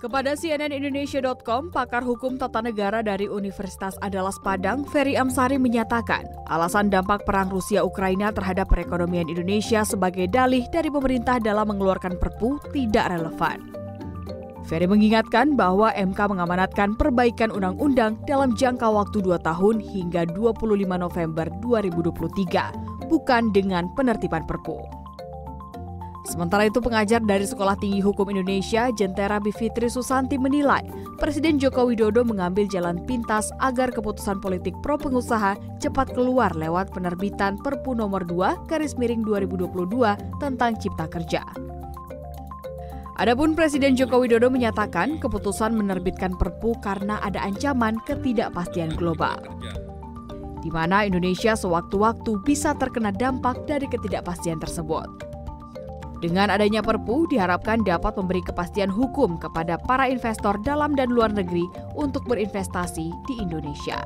Kepada cnnindonesia.com, pakar hukum tata negara dari Universitas Andalas Padang, Ferry Amsari menyatakan, alasan dampak perang Rusia-Ukraina terhadap perekonomian Indonesia sebagai dalih dari pemerintah dalam mengeluarkan perpu tidak relevan. Ferry mengingatkan bahwa MK mengamanatkan perbaikan undang-undang dalam jangka waktu 2 tahun hingga 25 November 2023, bukan dengan penertiban perpu. Sementara itu pengajar dari Sekolah Tinggi Hukum Indonesia, Jentera Bivitri Susanti menilai Presiden Joko Widodo mengambil jalan pintas agar keputusan politik pro pengusaha cepat keluar lewat penerbitan Perpu nomor 2 garis miring 2022 tentang Cipta Kerja. Adapun Presiden Joko Widodo menyatakan keputusan menerbitkan Perpu karena ada ancaman ketidakpastian global di mana Indonesia sewaktu-waktu bisa terkena dampak dari ketidakpastian tersebut. Dengan adanya Perpu diharapkan dapat memberi kepastian hukum kepada para investor dalam dan luar negeri untuk berinvestasi di Indonesia.